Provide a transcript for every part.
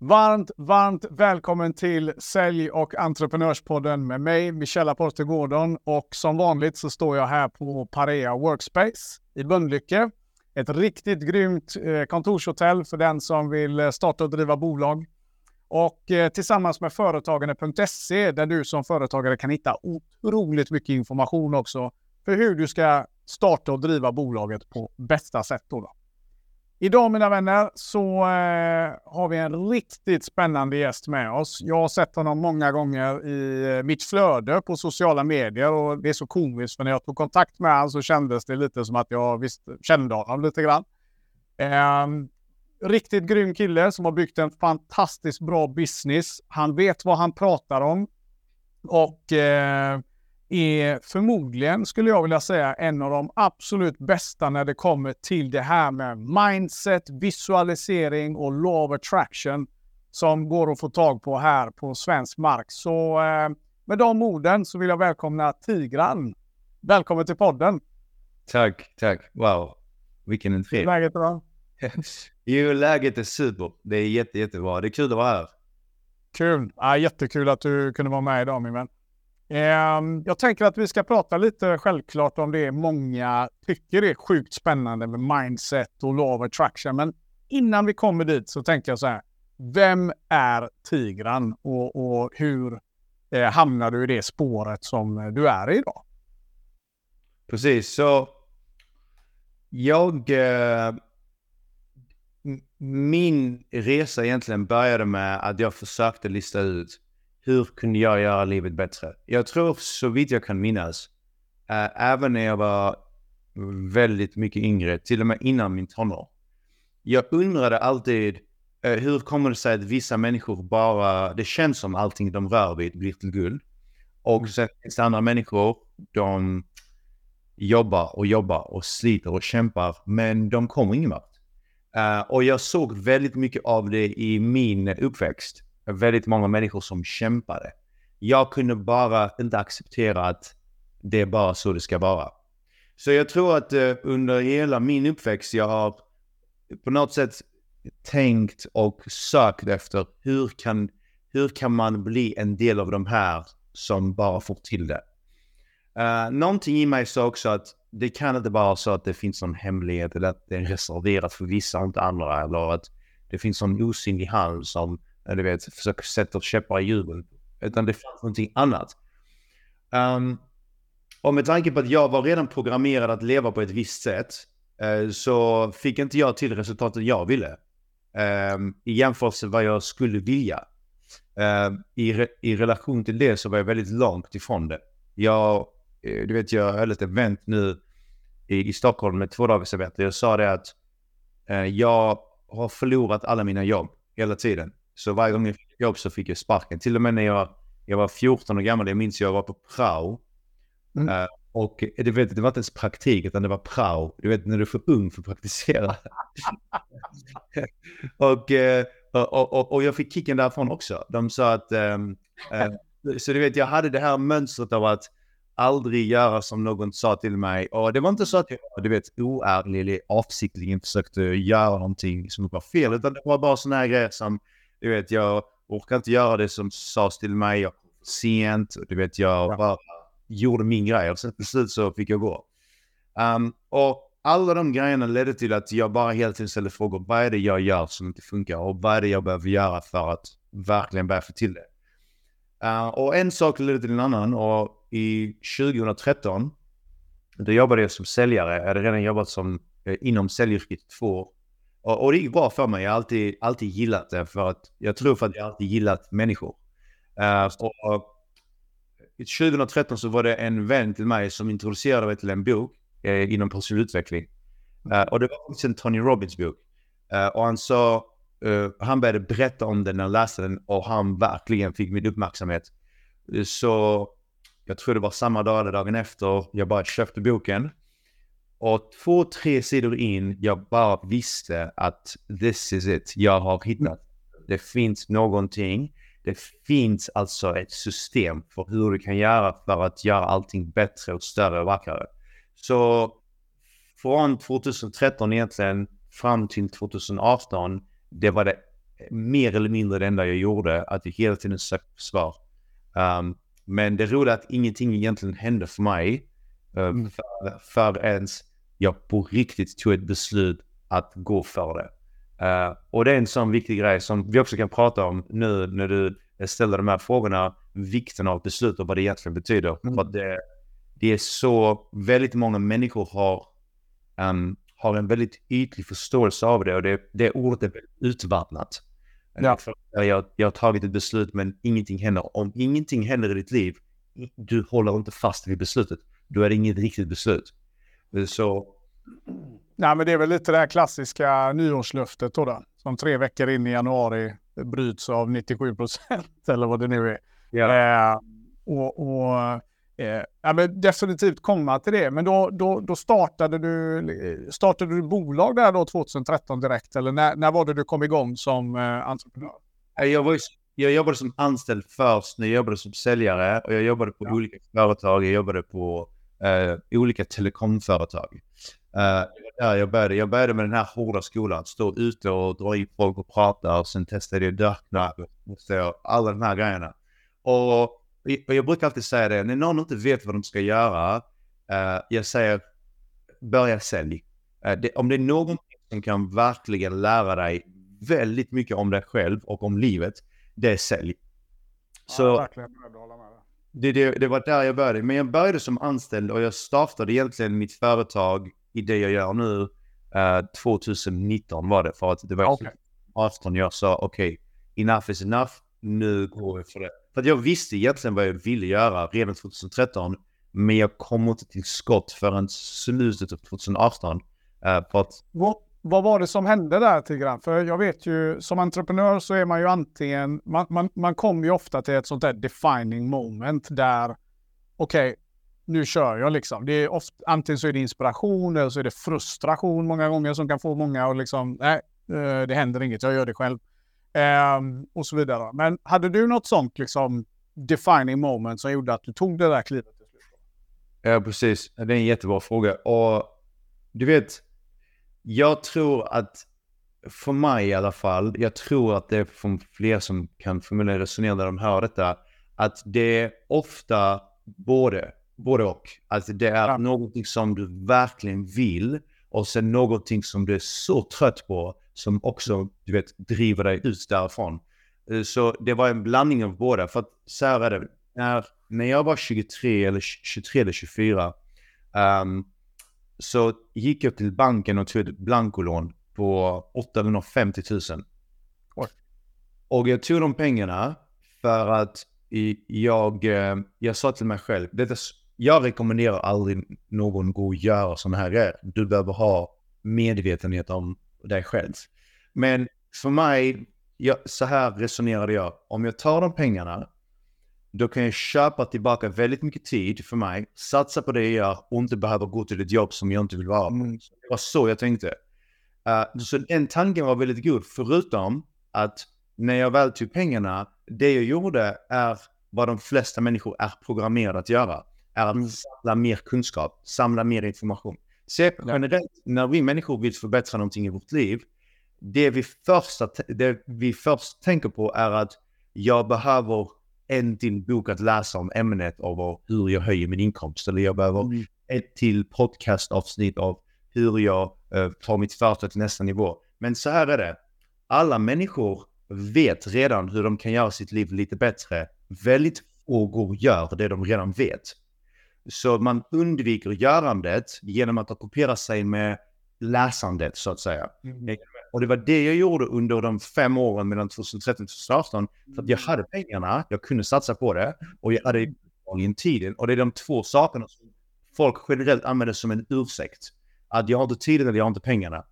Varmt, varmt välkommen till Sälj och entreprenörspodden med mig, Michella Porter Gordon. Och som vanligt så står jag här på Parea Workspace i Bundlycke. Ett riktigt grymt eh, kontorshotell för den som vill eh, starta och driva bolag. Och eh, tillsammans med Företagande.se där du som företagare kan hitta otroligt mycket information också för hur du ska starta och driva bolaget på bästa sätt. Då, då. Idag mina vänner så eh, har vi en riktigt spännande gäst med oss. Jag har sett honom många gånger i eh, mitt flöde på sociala medier och det är så komiskt för när jag tog kontakt med honom så kändes det lite som att jag visst kände honom lite grann. Eh, riktigt grym kille som har byggt en fantastiskt bra business. Han vet vad han pratar om och eh, är förmodligen, skulle jag vilja säga, en av de absolut bästa när det kommer till det här med mindset, visualisering och law of attraction som går att få tag på här på svensk mark. Så eh, med de orden så vill jag välkomna Tigran. Välkommen till podden! Tack, tack. Wow, vilken entré. Läget är bra? jo, läget är super. Det är jätte, jättebra. Det är kul att vara här. Kul! Ja, jättekul att du kunde vara med idag min vän. Ehm, jag tänker att vi ska prata lite självklart om det många tycker är sjukt spännande med mindset och law of attraction. Men innan vi kommer dit så tänker jag så här. Vem är Tigran och, och hur eh, hamnar du i det spåret som eh, du är i idag? Precis, så jag... Eh, min resa egentligen började med att jag försökte lista ut hur kunde jag göra livet bättre? Jag tror så vitt jag kan minnas, äh, även när jag var väldigt mycket yngre, till och med innan min tonår. Jag undrade alltid äh, hur kommer det sig att vissa människor bara, det känns som allting de rör vid blir till guld. Och mm. sen finns det andra människor, de jobbar och jobbar och sliter och kämpar, men de kommer ingen vart. Uh, och jag såg väldigt mycket av det i min uppväxt väldigt många människor som kämpade. Jag kunde bara inte acceptera att det är bara så det ska vara. Så jag tror att eh, under hela min uppväxt jag har på något sätt tänkt och sökt efter hur kan, hur kan man bli en del av de här som bara får till det. Uh, någonting i mig sa också att det kan inte bara vara så att det finns någon hemlighet eller att det är reserverat för vissa och inte andra eller att det finns någon osynlig hand som Eh, du vet, försöker sätta käppar i hjulen. Utan det fanns någonting annat. Um, och med tanke på att jag var redan programmerad att leva på ett visst sätt uh, så fick inte jag till resultatet jag ville. Um, I jämförelse med vad jag skulle vilja. Um, i, re I relation till det så var jag väldigt långt ifrån det. Jag, eh, du vet, jag höll ett event nu i, i Stockholm med två dagars event. Jag sa det att uh, jag har förlorat alla mina jobb hela tiden. Så varje gång jag fick jobb så fick jag sparken. Till och med när jag, jag var 14 år gammal, jag minns jag var på prao. Mm. Uh, och du vet, det var inte ens praktik utan det var prao. Du vet när du är för ung för att praktisera. och, uh, och, och, och, jag fick kicken därifrån också. De sa att... Um, uh, så du vet, jag hade det här mönstret av att aldrig göra som någon sa till mig. Och det var inte så att jag, du vet, oärlig eller avsiktligen försökte göra någonting som var fel. Utan det var bara sådana här grejer som du vet, jag orkar inte göra det som sades till mig. Jag kom sent. Du vet, jag bara gjorde min grej och sen till slut så fick jag gå. Um, och alla de grejerna ledde till att jag bara hela tiden ställde frågor. Vad är det jag gör som inte funkar? Och vad är det jag behöver göra för att verkligen börja få till det? Uh, och en sak ledde till en annan och i 2013 då jobbade jag som säljare. Jag hade redan jobbat som, eh, inom säljyrket två år. Och, och det gick bra för mig. Jag har alltid, alltid gillat det för att jag tror för att jag alltid gillat människor. Uh, och, och 2013 så var det en vän till mig som introducerade mig till en bok eh, inom personlig utveckling. Uh, och det var faktiskt en Tony Robbins bok. Uh, och han sa, han började berätta om den när jag läste den och han verkligen fick min uppmärksamhet. så jag tror det var samma dag eller dagen efter jag bara köpte boken. Och två, tre sidor in, jag bara visste att this is it. Jag har hittat. Det finns någonting. Det finns alltså ett system för hur du kan göra för att göra allting bättre och större och vackrare. Så från 2013 egentligen fram till 2018, det var det mer eller mindre det enda jag gjorde, att jag hela tiden sökte svar. Um, men det roliga är att ingenting egentligen hände för mig uh, mm. för, förrän jag på riktigt tog ett beslut att gå för det. Uh, och det är en sån viktig grej som vi också kan prata om nu när du ställer de här frågorna. Vikten av beslut och vad det egentligen betyder. Mm. För det, det är så väldigt många människor har, um, har en väldigt ytlig förståelse av det och det, det ordet är utvattnat. Ja. Jag, jag har tagit ett beslut men ingenting händer. Om ingenting händer i ditt liv, du håller inte fast vid beslutet. Då är det inget riktigt beslut. Så... Nej, men det är väl lite det här klassiska nyårslöftet då, då som tre veckor in i januari bryts av 97 procent eller vad det nu är. Ja. Eh, och, och Eh, ja, men definitivt komma till det. Men då, då, då startade, du, startade du bolag där då 2013 direkt? Eller när, när var det du kom igång som eh, entreprenör? Jag, var, jag jobbade som anställd först, när jag jobbade som säljare och jag jobbade på ja. olika företag. Jag jobbade på eh, olika telekomföretag. Där jag, började. jag började med den här hårda skolan, stå ute och dra in folk och prata och sen testade jag Darknet och alla de här grejerna. Och jag brukar alltid säga det, när någon inte vet vad de ska göra, uh, jag säger börja sälj. Uh, det, om det är någon som kan verkligen lära dig väldigt mycket om dig själv och om livet, det är sälj. Så, ja, verkligen. Det, det, det var där jag började. Men jag började som anställd och jag startade egentligen mitt företag i det jag gör nu. Uh, 2019 var det för att det var okay. 18 jag sa okej, okay, enough is enough, nu går vi för det. För att jag visste egentligen vad jag ville göra redan 2013. Men jag kom inte till skott förrän slutet av 2018. Uh, för att vad, var det som hände där Tigran? För jag vet ju som entreprenör så är man ju antingen, man, man, man kommer ju ofta till ett sånt där defining moment där okej, okay, nu kör jag liksom. Det är ofta, antingen så är det inspiration eller så är det frustration många gånger som kan få många att liksom, nej, eh, det händer inget, jag gör det själv. Um, och så vidare. Men hade du något sånt liksom defining moment som gjorde att du tog det där klivet? Ja, precis. Det är en jättebra fråga. Och du vet, jag tror att för mig i alla fall, jag tror att det är för fler som kan förmodligen resonera när de hör detta, att det är ofta både, både och. Alltså det är ja. någonting som du verkligen vill och sen någonting som du är så trött på som också, du vet, driver dig ut därifrån. Eh, så det var en blandning av båda. För att så här är det, när, när jag var 23 eller 23 eller 24 um, så gick jag till banken och tog ett blankolån på 850 000. Och jag tog de pengarna för att jag, eh, jag sa till mig själv, detta, jag rekommenderar aldrig någon gå och göra sådana här grejer. Du behöver ha medvetenhet om dig själv. Men för mig, jag, så här resonerade jag. Om jag tar de pengarna, då kan jag köpa tillbaka väldigt mycket tid för mig, satsa på det jag gör och inte behöva gå till ett jobb som jag inte vill vara på. Mm. Det var så jag tänkte. Uh, så den tanken var väldigt god, förutom att när jag väl tog pengarna, det jag gjorde är vad de flesta människor är programmerade att göra. Är att mm. samla mer kunskap, samla mer information. Se generellt, när vi människor vill förbättra någonting i vårt liv, det vi, första, det vi först tänker på är att jag behöver en till bok att läsa om ämnet av hur jag höjer min inkomst. Eller jag behöver mm. ett till podcastavsnitt av hur jag uh, tar mitt företag till nästa nivå. Men så här är det. Alla människor vet redan hur de kan göra sitt liv lite bättre. Väldigt få gör det de redan vet. Så man undviker görandet genom att ockupera sig med läsandet så att säga. Mm. Och det var det jag gjorde under de fem åren mellan 2013 och 2018. För att jag hade pengarna, jag kunde satsa på det och jag hade in tiden. Och det är de två sakerna som folk generellt använder som en ursäkt. Att jag har inte tiden eller jag har inte pengarna.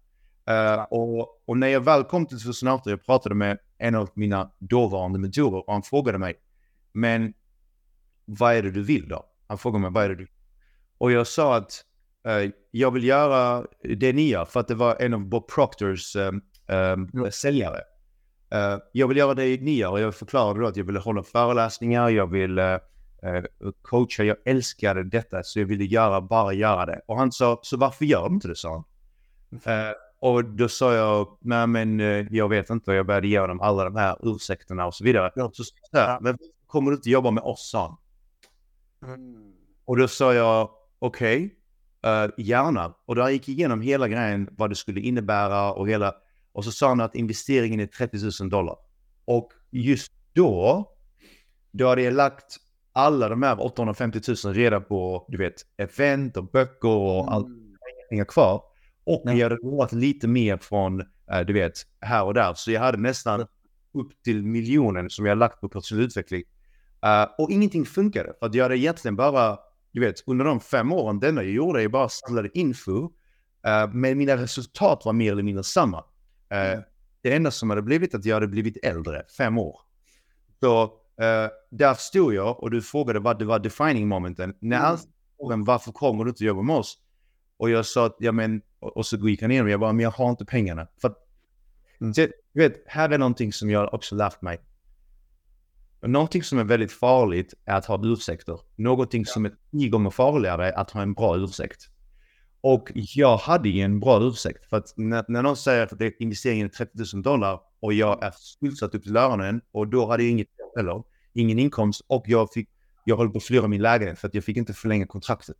Uh, och, och, när jag väl kom till 2018, jag pratade med en av mina dåvarande mentorer och han frågade mig, men vad är det du vill då? Han frågade mig, vad är det du Och jag sa att jag vill göra det ni gör, för att det var en av Bob Proctors um, um, säljare. Uh, jag vill göra det ni gör och jag förklarade då att jag ville hålla föreläsningar, jag vill uh, coacha, jag älskade detta så jag ville göra, bara göra det. Och han sa, så varför gör du inte det, sa han. Och då sa jag, nej men eh, jag vet inte, jag började ge honom alla de här ursäkterna och så vidare. Ja. Så sa jag, Ja. men kommer du inte jobba med oss, sa han. Mm. Och då sa jag, okej, eh, gärna. Och då gick igenom hela grejen, vad det skulle innebära och hela... Och så sa han att investeringen är 30 000 dollar. Och just då, då hade jag lagt alla de här 850 000 reda på, du vet, event och böcker och allt pengar kvar. Och Ja. jag hade lovat lite mer från, eh, du vet, här och där. Så jag hade nästan upp till miljonen som jag lagt på personlig utveckling. Eh, och ingenting funkade. För att jag hade egentligen bara, du vet, under de fem åren, denna jag gjorde, jag bara samlade info. eh, men mina resultat var mer eller mindre samma. Mm. Det enda som hade blivit att jag hade blivit äldre, fem år. Så eh, där stod jag och du frågade vad det var defining momenten. När Mm. han frågade varför kommer du inte jobba med oss? Och jag sa att, ja men, och, och så gick han igenom, jag bara, men jag har inte pengarna. För att, Mm. så, du vet, här är någonting som jag också lärt mig. Någonting som är väldigt farligt är att ha ursäkter. Någonting som är tio gånger farligare är att ha en bra ursäkt. Och jag hade ju en bra ursäkt. För att när, när någon säger att investeringen är 30 000 dollar och jag är skuldsatt upp till öronen och då hade jag inget, eller, ingen inkomst och jag fick, jag höll på att förlora min lägenhet för att jag fick inte förlänga kontraktet.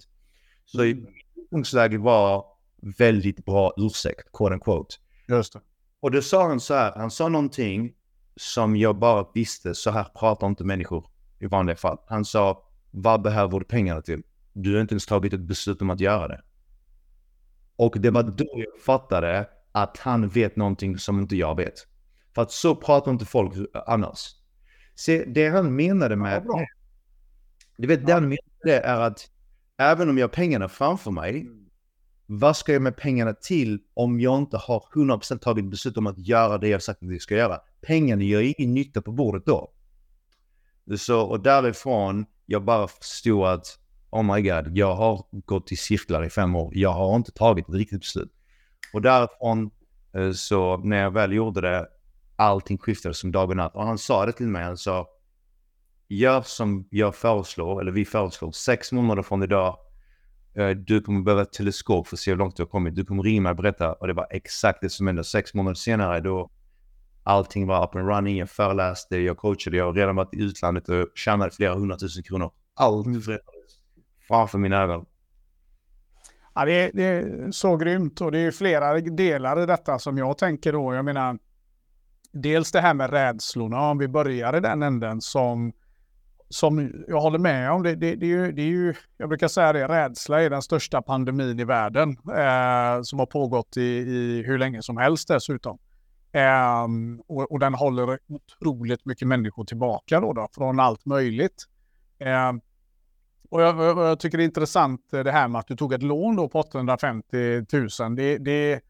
Så i utgångsläget var väldigt bra ursäkt, quote unquote. Just det. Och då sa han så här, han sa någonting som jag bara visste, så här pratar inte människor i vanliga fall. Han sa, vad behöver du pengarna till? Du har inte ens tagit ett beslut om att göra det. Och det var då jag fattade att han vet någonting som inte jag vet. För att så pratar inte folk annars. Se, det han menade med... Ja. Du vet, det han menade är att även om jag har pengarna framför mig, vad ska jag med pengarna till om jag inte har 100% tagit beslut om att göra det jag sagt att jag ska göra? Pengarna gör ingen nytta på bordet då. Så, och därifrån, jag bara förstod att oh my god, jag har gått i cirklar i fem år. Jag har inte tagit ett riktigt beslut. Och därifrån, eh, så när jag väl gjorde det, allting skiftade som dag och natt. Och han sa det till mig, han sa, gör som jag föreslår, eller vi föreslår, sex månader från idag, eh, du kommer behöva ett teleskop för att se hur långt du har kommit. Du kommer ringa mig och berätta. Och det var exakt det som hände. Sex månader senare då allting var up and running. Jag föreläste, jag coachade, jag har redan varit i utlandet och tjänade flera hundratusen kronor. Allt förändrades framför mina ögon. Ja, det, är, det är så grymt och det är flera delar i detta som jag tänker då. Jag menar, dels det här med rädslorna, om vi börjar i den änden som, som jag håller med om. Det, det, det, är ju, det är ju, jag brukar säga det, rädsla är den största pandemin i världen eh, som har pågått i, i hur länge som helst dessutom. Um, och, och den håller otroligt mycket människor tillbaka då, då från allt möjligt. Um, och jag, jag, jag tycker det är intressant eh, det här med att du tog ett lån då på 850 000. Det, det,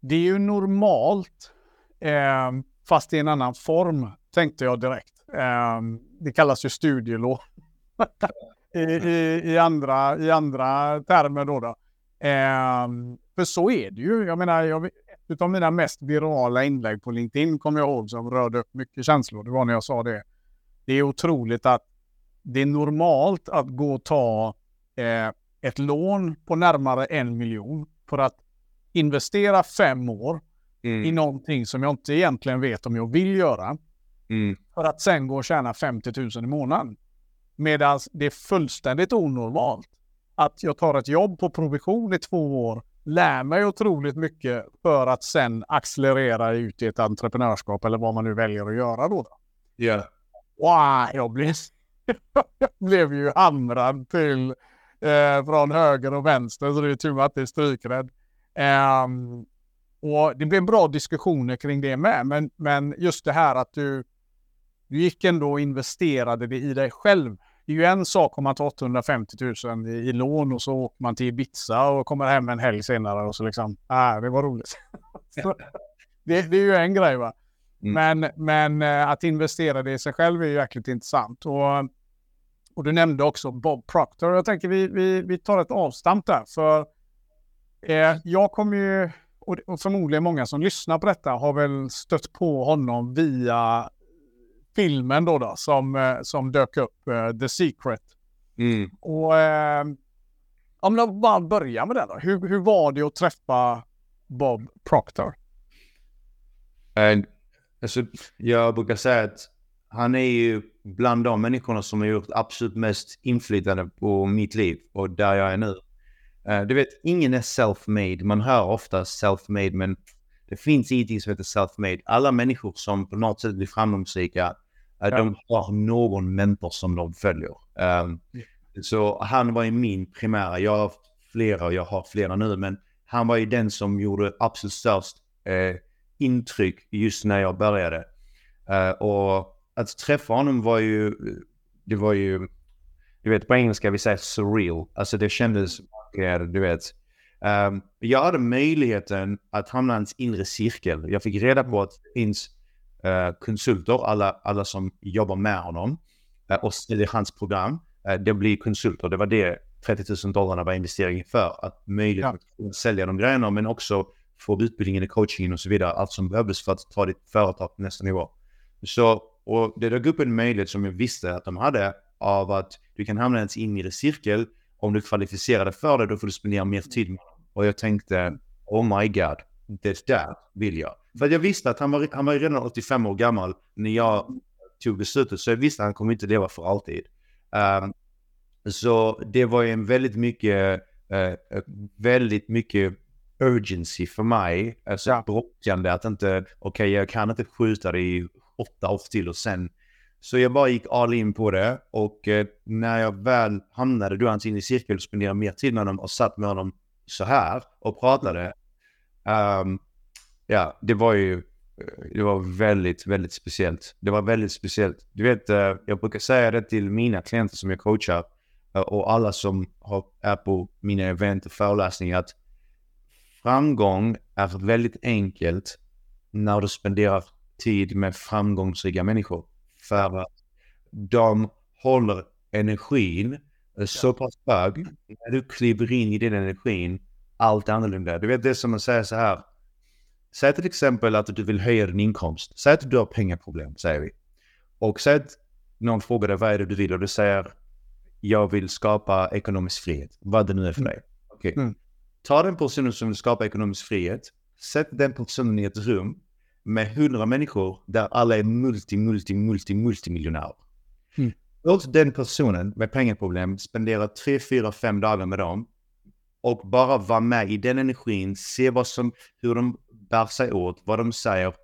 det är ju normalt, um, fast i en annan form, tänkte jag direkt. Det kallas ju studielån I, i, i, andra, i andra termer då. då. För så är det ju. Jag menar, jag, ett av mina mest virala inlägg på LinkedIn kommer jag ihåg som rörde upp mycket känslor. Det var när jag sa det. Det är otroligt att det är normalt att gå och ta eh, ett lån på närmare en miljon för att investera fem år Mm. i någonting som jag inte egentligen vet om jag vill göra. Mm. För att sen gå och tjäna 50 000 i månaden. Medan det är fullständigt onormalt att jag tar ett jobb på provision i två år, lär mig otroligt mycket för att sen accelerera ut i ett entreprenörskap eller vad man nu väljer att göra då. Ja. Wow, jag blev, jag blev ju hamrad till eh, från höger och vänster så det är tur att det är strykrädd. Ehm, och det blev bra diskussioner kring det med, men, men just det här att du, du gick ändå och investerade det i dig själv. Det är ju en sak om man tar 850 000 i, i lån och så åker man till Ibiza och kommer hem en helg senare och så liksom, ah, det var roligt. Så, det, det är ju en grej va. Mm. Men, men eh, att investera det i sig själv är ju jäkligt intressant. Och, och du nämnde också Bob Proctor. Jag tänker vi, vi, vi tar ett avstamp där. För eh, jag kommer ju, och, och förmodligen många som lyssnar på detta har väl stött på honom via filmen då, då som, eh, som dök upp, eh, The Secret. Mm. Och eh, om jag bara börjar med den då. Hur, hur var det att träffa Bob Proctor? Uh, alltså, jag brukar säga att han är ju bland de människorna som har gjort absolut mest inflytande på mitt liv och där jag är nu. Uh, du vet, ingen är self-made. Man hör ofta self-made, men det finns ingenting som heter self-made. Alla människor som på något sätt blir framgångsrika, uh, ja. de har någon mentor som de följer. Um. Så han var ju min primära. Jag har flera och jag har flera nu, men han var ju den som gjorde absolut störst uh, intryck just när jag började. och att träffa honom var ju, det var ju, du vet på engelska vi säger surreal. Alltså det kändes, du vet. Um, jag hade möjligheten att hamna i hans inre cirkel. Jag fick reda på att det finns uh, konsulter, alla, alla som jobbar med honom uh, och säljer hans program. Uh, det blir konsulter, det var det 30 000 dollar var investeringen för. Att möjligt ja. att sälja de grejerna men också få utbildningen i coachingen och så vidare. Allt som behövdes för att ta ditt företag till nästa nivå. Så och det dök upp en möjlighet som jag visste att de hade av att du kan hamna i en inre cirkel. Om du kvalificerar för det, då får du spendera mer tid med. Och jag tänkte, oh my god, det där vill jag. För jag visste att han var, han var redan 85 år gammal när jag tog beslutet, så jag visste att han kommer inte leva för alltid. Um, så det var en väldigt mycket, uh, väldigt mycket urgency för mig. Alltså ja. brådskande att inte, okej okay, jag kan inte skjuta det i åtta år till och sen. Så jag bara gick all in på det och eh, när jag väl hamnade då hans in i cirkel spenderade mer tid med honom och satt med honom så här och pratade. Um, ja, det var ju eh, det var väldigt, väldigt speciellt. Det var väldigt speciellt. Du vet, uh, jag brukar säga det till mina klienter som jag coachar uh, och alla som är på mina event och föreläsningar att framgång är väldigt enkelt när du spenderar tid med framgångsrika människor. För att de håller energin så pass hög. När du kliver in i den energin, allt är annorlunda. Du vet det som man säger så här. Säg till exempel att du vill höja din inkomst. Säg att du har pengaproblem, säger vi. Och säg att någon frågar dig vad är det du vill och du säger jag vill skapa ekonomisk frihet. Vad det nu är för mm. dig. Okay. Mm. Ta den personen som vill skapa ekonomisk frihet. Sätt den personen i ett rum med hundra människor där alla är multi, multi, multi, multimiljonärer. Mm. Låt den personen med pengaproblem spendera tre, fyra, fem dagar med dem och bara vara med i den energin, se vad som, hur de bär sig åt, vad de säger.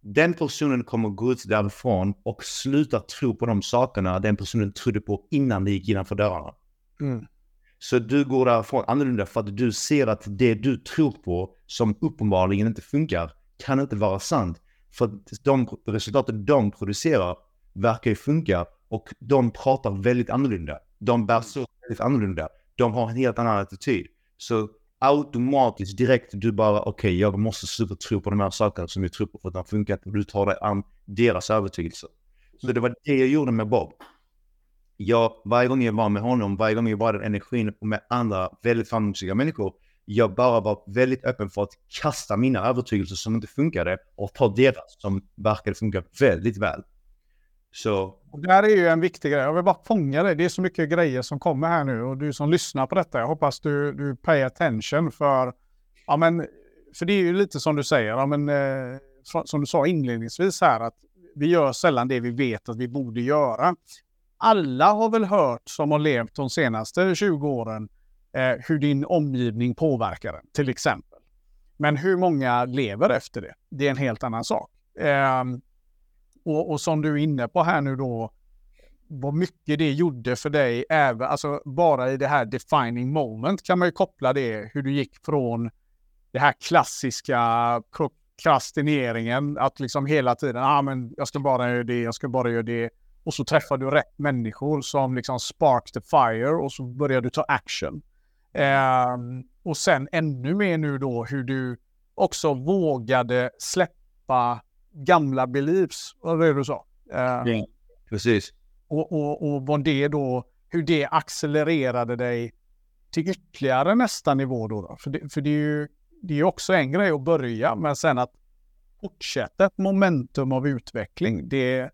Den personen kommer gå ut därifrån och sluta tro på de sakerna den personen trodde på innan det gick innanför dörrarna. Mm. Så du går därifrån annorlunda för att du ser att det du tror på som uppenbarligen inte funkar kan inte vara sant. För de resultaten de producerar verkar ju funka och de pratar väldigt annorlunda. De bär sig väldigt annorlunda. De har en helt annan attityd. Så automatiskt direkt du bara okej, okay, jag måste sluta tro på de här sakerna som jag tror på för att de funkar. Du tar dig an deras övertygelse. Så det var det jag gjorde med Bob. Jag, varje gång jag var med honom, varje gång jag var den energin med andra väldigt framgångsrika människor, jag bara var väldigt öppen för att kasta mina övertygelser som inte funkade och ta deras som verkade funka väldigt väl. Så... Det här är ju en viktig grej. Jag vill bara fånga det. Det är så mycket grejer som kommer här nu och du som lyssnar på detta, jag hoppas du, du pay attention för, ja men, för det är ju lite som du säger, ja men, eh, som du sa inledningsvis här, att vi gör sällan det vi vet att vi borde göra. Alla har väl hört som har levt de senaste 20 åren eh, hur din omgivning påverkar den, till exempel. Men hur många lever efter det? Det är en helt annan sak. Eh, och, och, som du är inne på här nu då, vad mycket det gjorde för dig, även, alltså bara i det här defining moment kan man ju koppla det, hur du gick från det här klassiska prokrastineringen, att liksom hela tiden, ah, men jag ska bara göra det, jag ska bara göra det. Och så träffar du rätt människor som liksom spark the fire och så börjar du ta action. Eh, och sen ännu mer nu då hur du också vågade släppa gamla beliefs, var det du sa? Eh, ja, precis. Och, och, och vad det då, hur det accelererade dig till ytterligare nästa nivå då. då. För, det, för det är ju det är också en grej att börja, men sen att fortsätta ett momentum av utveckling, det,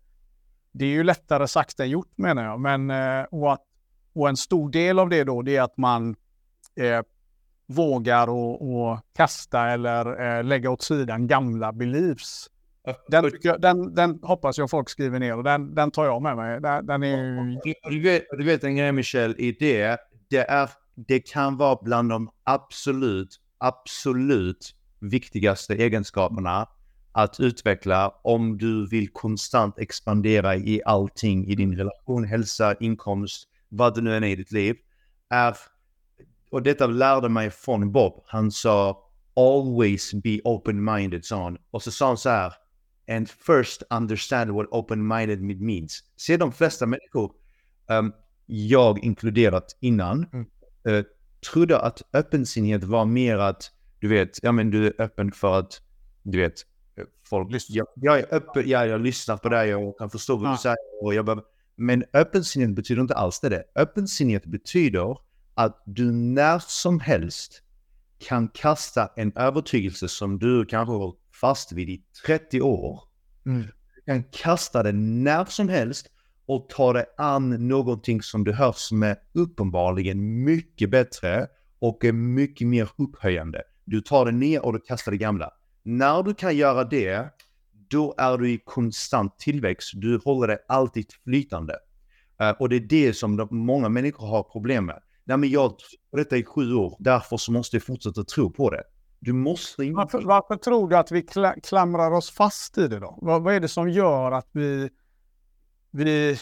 det är ju lättare sagt än gjort menar jag. Men, eh, och, att, och en stor del av det då, det är att man eh, vågar och, och kasta eller eh, lägga åt sidan gamla beliefs. Den, den, den, hoppas jag folk skriver ner och den, den tar jag med mig. Den, den är... du, vet, du vet en grej Michel, i det, det, är, det kan vara bland de absolut, absolut viktigaste egenskaperna att utveckla om du vill konstant expandera i allting i din relation, hälsa, inkomst, vad det nu än är i ditt liv. Är, och detta lärde mig från Bob. Han sa always be open-minded, sa han. Och så sa han så här, and first understand what open-minded means. Se de flesta människor, um, jag inkluderat innan, mm. uh, trodde att öppensinnighet var mer att, du vet, ja men du är öppen för att, du vet, folk, jag, jag är öppen, ja, jag lyssnar på dig och kan förstå vad du säger. Och jag bara, men öppensinnighet betyder inte alls det. Öppensinnighet betyder att du när som helst kan kasta en övertygelse som du kanske har fast vid i 30 år. Mm. Du kan kasta den när som helst och ta dig an någonting som du hör som är uppenbarligen mycket bättre och är mycket mer upphöjande. Du tar det ner och du kastar det gamla. När du kan göra det, då är du i konstant tillväxt. Du håller dig alltid flytande. Uh, och det är det som många människor har problem med. Nej, men jag har detta i sju år, därför så måste jag fortsätta tro på det. Du måste inte... Varför, varför tror du att vi kla klamrar oss fast i det då? Vad, vad, är det som gör att vi, vi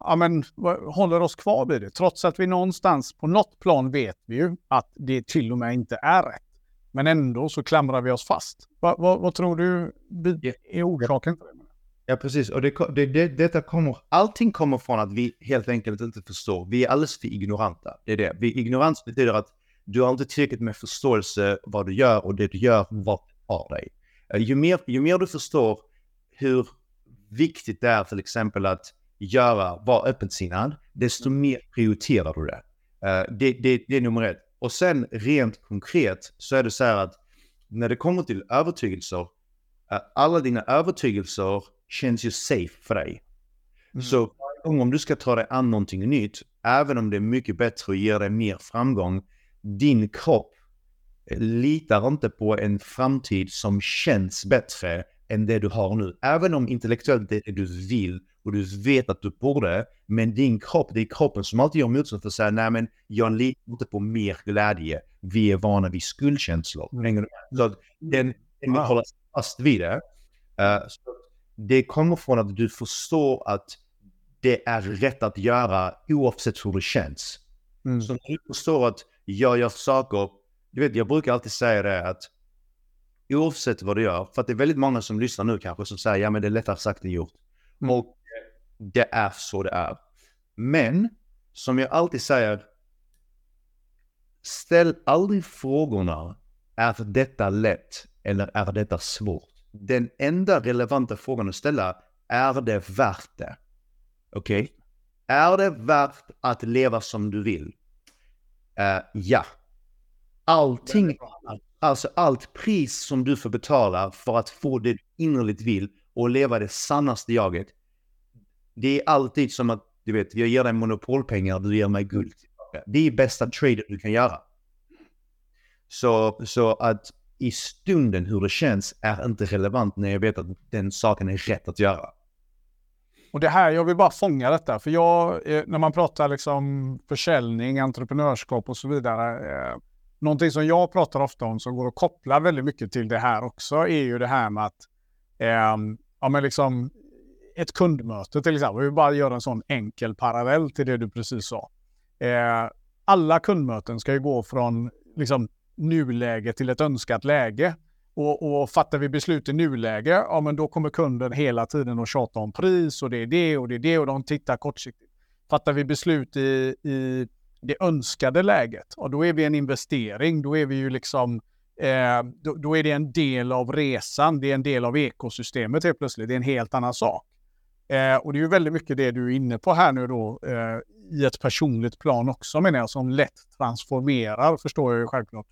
ja, men, håller oss kvar vid det? Trots att vi någonstans på något plan vet vi ju att det till och med inte är rätt. Men ändå så klamrar vi oss fast. Va, va, vad tror du är orsaken till det? Ja, precis. Och det, det, det, detta kommer, allting kommer från att vi helt enkelt inte förstår. Vi är alldeles för ignoranta. Det är det. Vi, ignorans betyder att du har inte tillräckligt med förståelse vad du gör och det du gör, vad har dig. Uh, ju, mer, ju mer du förstår hur viktigt det är till exempel att göra, vara öppensinnad, desto mer prioriterar du det. Uh, det, det. Det är nummer ett. Och sen rent konkret så är det så här att när det kommer till övertygelser, alla dina övertygelser känns ju safe för dig. Mm. Så om du ska ta dig an någonting nytt, även om det är mycket bättre och ger dig mer framgång, din kropp litar inte på en framtid som känns bättre än det du har nu. Även om intellektuellt det är det du vill och du vet att du borde, men din kropp, det är kroppen som alltid gör motstånd för att säga nej men jag litar inte på mer glädje. Vi är vana vid skuldkänslor. Mm. Så den, den wow. hålla fast vid det. Uh, det kommer från att du förstår att det är rätt att göra oavsett hur det känns. Mm. Så du förstår att jag gör saker, du vet jag brukar alltid säga det att oavsett vad du gör, för att det är väldigt många som lyssnar nu kanske som säger ja men det är lättare sagt än gjort. Mm. Och det är så det är. Men som jag alltid säger, ställ aldrig frågorna är detta lätt eller är detta svårt? Den enda relevanta frågan att ställa, är det värt det? Okej? Okay? Är det värt att leva som du vill? Uh, ja. Allting, alltså allt pris som du får betala för att få det du innerligt vill och leva det sannaste jaget. Det är alltid som att, du vet, jag ger dig monopolpengar, du ger mig guld. Det är bästa traden du kan göra. Så, så att i stunden hur det känns är inte relevant när jag vet att den saken är rätt att göra. Och det här, jag vill bara fånga detta, för jag, eh, när man pratar liksom försäljning, entreprenörskap och så vidare, eh, någonting som jag pratar ofta om som går att koppla väldigt mycket till det här också är ju det här med att, eh, ja men liksom ett kundmöte till exempel, vi bara göra en sån enkel parallell till det du precis sa. Eh, alla kundmöten ska ju gå från liksom nuläge till ett önskat läge. Och, och fattar vi beslut i nuläge, ja men då kommer kunden hela tiden att tjata om pris och det är det och det är det och de tittar kortsiktigt. Fattar vi beslut i, i det önskade läget, och då är vi en investering, då är vi ju liksom eh, då, då, är det en del av resan, det är en del av ekosystemet helt plötsligt, det är en helt annan sak. Eh, och det är ju väldigt mycket det du är inne på här nu då, eh, i ett personligt plan också menar jag, som lätt transformerar, förstår jag ju självklart,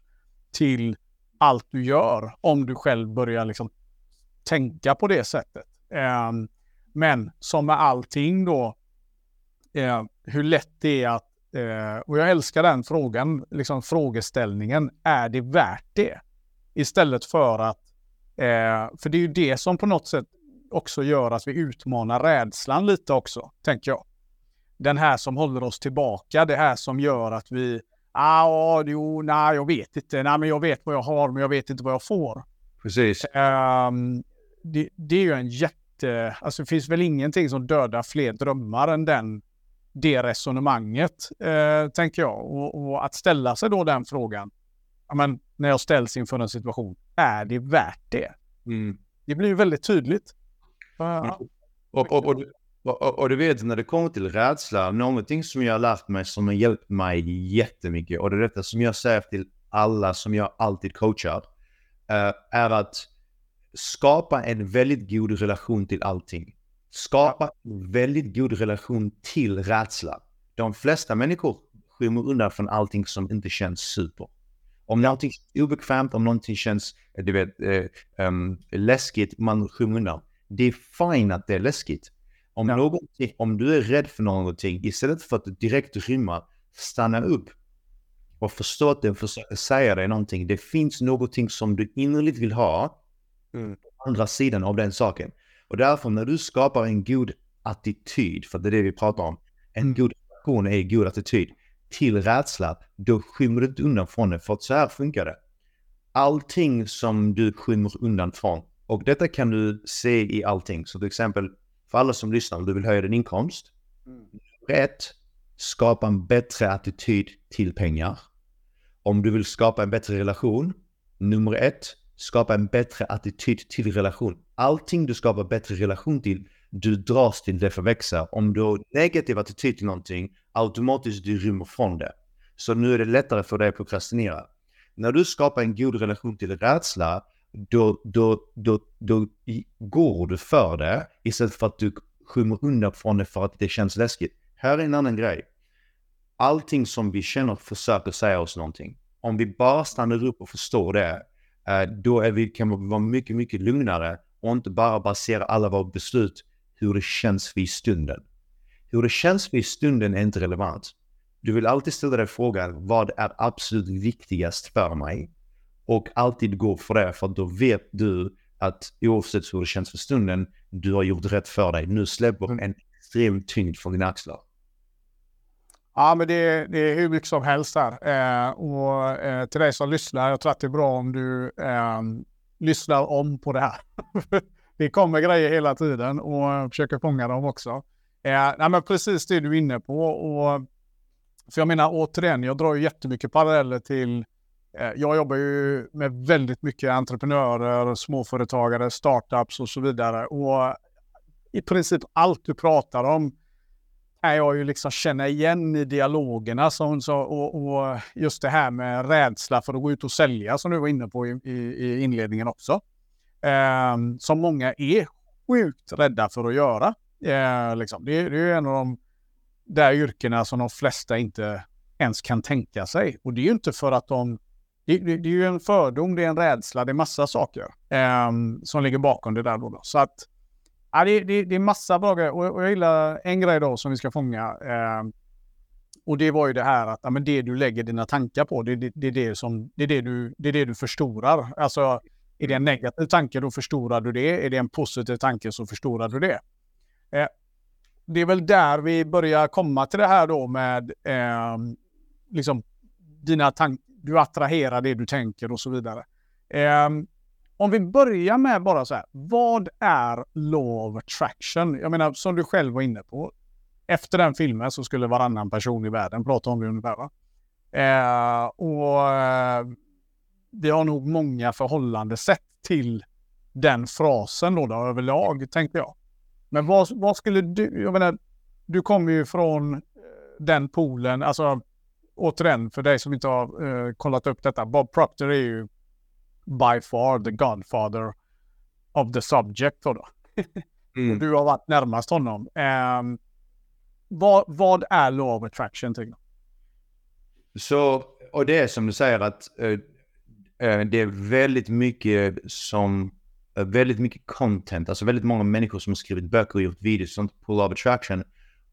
till allt du gör om du själv börjar liksom tänka på det sättet. Um, men som med allting då, uh, hur lätt det är att eh, och jag älskar den frågan, liksom frågeställningen. Är det värt det? Istället för att, eh, för det är ju det som på något sätt också gör att vi utmanar rädslan lite också, tänker jag. Den här som håller oss tillbaka, det här som gör att vi, ah, jo, nej, jag vet inte, nej, men jag vet vad jag har, men jag vet inte vad jag får. Precis. Um, det, det, är ju en jätte, alltså det finns väl ingenting som dödar fler drömmar än den, det resonemanget, eh, tänker jag. Och, och, att ställa sig då den frågan, men, när jag ställs inför en situation, är det värt det? Mm. Det blir ju väldigt tydligt. Ja. Och, och, och, och, och, du vet när det kommer till rädsla, någonting som jag har lärt mig som har hjälpt mig jättemycket och det är detta som jag säger till alla som jag alltid coachar, uh, är att skapa en väldigt god relation till allting. Skapa en väldigt god relation till rädsla. De flesta människor skymmer undan från allting som inte känns super. Om någonting är obekvämt, om någonting känns du vet, eh, um, läskigt, man skymmer undan. Det är fint att det är läskigt. Om, ja. någonting, om du är rädd för någonting, istället för att direkt rymma, stanna upp och förstå att den försöker säga dig någonting. Det finns någonting som du innerligt vill ha mm. på andra sidan av den saken. Och därför när du skapar en god attityd, för det är det vi pratar om, en mm. god relation är god attityd till rädsla, då skymmer du inte undan från det. För att så här funkar det. Allting som du skymmer undan från, och detta kan du se i allting. Så till exempel, för alla som lyssnar, om du vill höja din inkomst. Mm. Rätt, skapa en bättre attityd till pengar. Om du vill skapa en bättre relation, nummer ett, skapa en bättre attityd till relation. Allting du skapar bättre relation till, du dras till det för växa. Om du har negativ attityd till någonting, automatiskt du rymmer från det. Så nu är det lättare för dig att prokrastinera. När du skapar en god relation till rädsla, då, då, då, då går du för det istället för att du skymmer undan från det för att det känns läskigt. Här är en annan grej. Allting som vi känner försöker säga oss någonting. Om vi bara stannar upp och förstår det, eh, då är vi, kan vi vara mycket, mycket lugnare och inte bara basera alla våra beslut hur det känns vid stunden. Hur det känns vid stunden är inte relevant. Du vill alltid ställa dig frågan, vad är absolut viktigast för mig? Och alltid gå för det, för då vet du att oavsett hur det känns för stunden, du har gjort rätt för dig. Nu släpper mm. en extrem tyngd från dina axlar. Ja, men det, det är hur mycket som helst där. Eh, och eh, till dig som lyssnar, jag tror att det är bra om du eh, lyssnar om på det här. det kommer grejer hela tiden och försöker fånga dem också. Eh, nej, men precis det du är inne på. Och, för jag menar återigen, jag drar ju jättemycket paralleller till Eh, jag jobbar ju med väldigt mycket entreprenörer, småföretagare, startups och så vidare. Och i princip allt du pratar om kan jag ju liksom känna igen i dialogerna. Som, så, och, och, just det här med rädsla för att gå ut och sälja som du var inne på i, i, i inledningen också. Eh, som många är sjukt rädda för att göra. Eh, liksom. det, det är en av de där yrkena som de flesta inte ens kan tänka sig. Och det är ju inte för att de det, det, det, är ju en fördom, det är en rädsla, det är massa saker eh, som ligger bakom det där. Då, då. Så att ja, det, det, det är massa bra grejer. Och, och, jag gillar en grej då som vi ska fånga. Eh, och det var ju det här att ja, men det du lägger dina tankar på, det, det, det, är, det, som, det, är, det, du, det är det du förstorar. Alltså, är det en negativ tanke, då förstorar du det. Är det en positiv tanke så förstorar du det. Eh, det är väl där vi börjar komma till det här då med eh, liksom dina tankar du attraherar det du tänker och så vidare. Eh, om vi börjar med bara så här, vad är law of attraction? Jag menar, som du själv var inne på, efter den filmen så skulle varannan person i världen prata om det ungefär. Va? Eh, och eh, vi har nog många förhållandesätt till den frasen då, då överlag, tänkte jag. Men vad, vad skulle du, jag menar, du kommer ju från eh, den poolen, alltså återigen, för dig som inte har uh, kollat upp detta, Bob Proctor är ju by far the godfather of the subject. Då. mm. Du har varit närmast honom. Um, vad, vad är law of attraction tycker? Så, och det är som du säger att uh, det är väldigt mycket som, väldigt mycket content, alltså väldigt många människor som har skrivit böcker och gjort videos sånt på of attraction.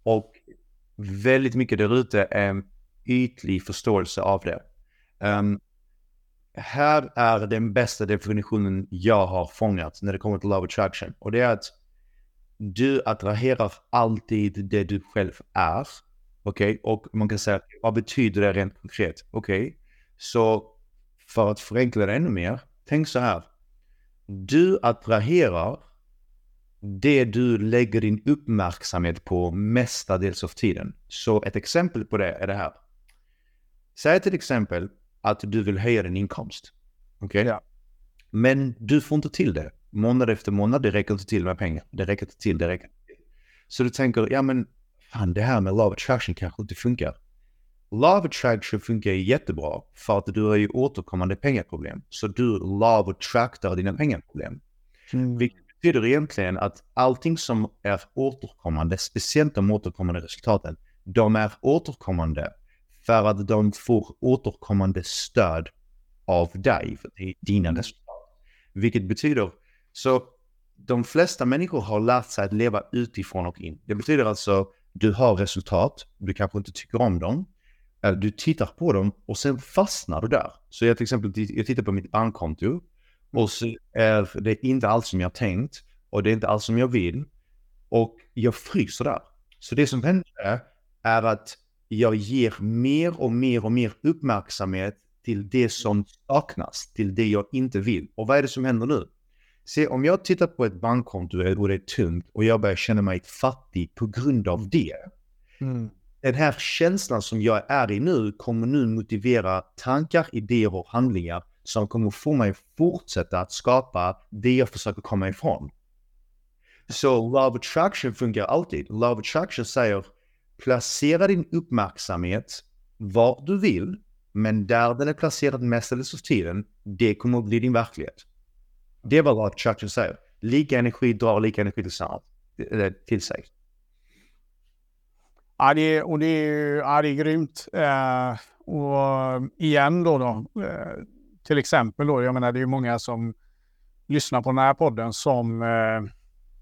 Och väldigt mycket där ute är ytlig förståelse av det. Um, här är den bästa definitionen jag har fångat när det kommer till love attraction. Och det är att du attraherar alltid det du själv är. Okej, okay? och man kan säga vad betyder det rent konkret? Okej, okay? så för att förenkla det ännu mer, tänk så här. Du attraherar det du lägger din uppmärksamhet på mestadels av tiden. Så ett exempel på det är det här. Säg till exempel att du vill höja din inkomst. Okej? Okay? Ja. Men du får inte till det. Månad efter månad, det räcker inte till med pengar. Det räcker inte till, det räcker inte till. Så du tänker, ja men fan det här med love attraction kanske inte funkar. Love attraction funkar jättebra för att du har ju återkommande pengaproblem. Så du love attractar dina pengaproblem. Mm. Vilket betyder egentligen att allting som är återkommande, speciellt de återkommande resultaten, de är återkommande för att de får återkommande stöd av dig, för det är dina mm. resultat. Vilket betyder, så de flesta människor har lärt sig att leva utifrån och in. Det betyder alltså, du har resultat, du kanske inte tycker om dem, du tittar på dem och sen fastnar du där. Så jag till exempel, jag tittar på mitt bankkonto och så är det inte alls som jag tänkt och det är inte alls som jag vill. Och jag fryser där. Så det som händer är att jag ger mer och mer och mer uppmärksamhet till det som saknas, till det jag inte vill. Och vad är det som händer nu? Se, om jag tittar på ett bankkonto och det är tungt och jag börjar känna mig fattig på grund av det. Mm. Den här känslan som jag är i nu kommer nu motivera tankar, idéer och handlingar som kommer få mig fortsätta att skapa det jag försöker komma ifrån. Så Love Attraction funkar alltid. Love Attraction säger placera din uppmärksamhet var du vill, men där den är placerad mestadels av tiden, det kommer att bli din verklighet. Det är vad Churchill säger. Lika energi drar lika energi till eh, sig. Ja, det är, och det är, ja, det är grymt. Eh, och igen då, då eh, till exempel då, jag menar det är många som lyssnar på den här podden som eh,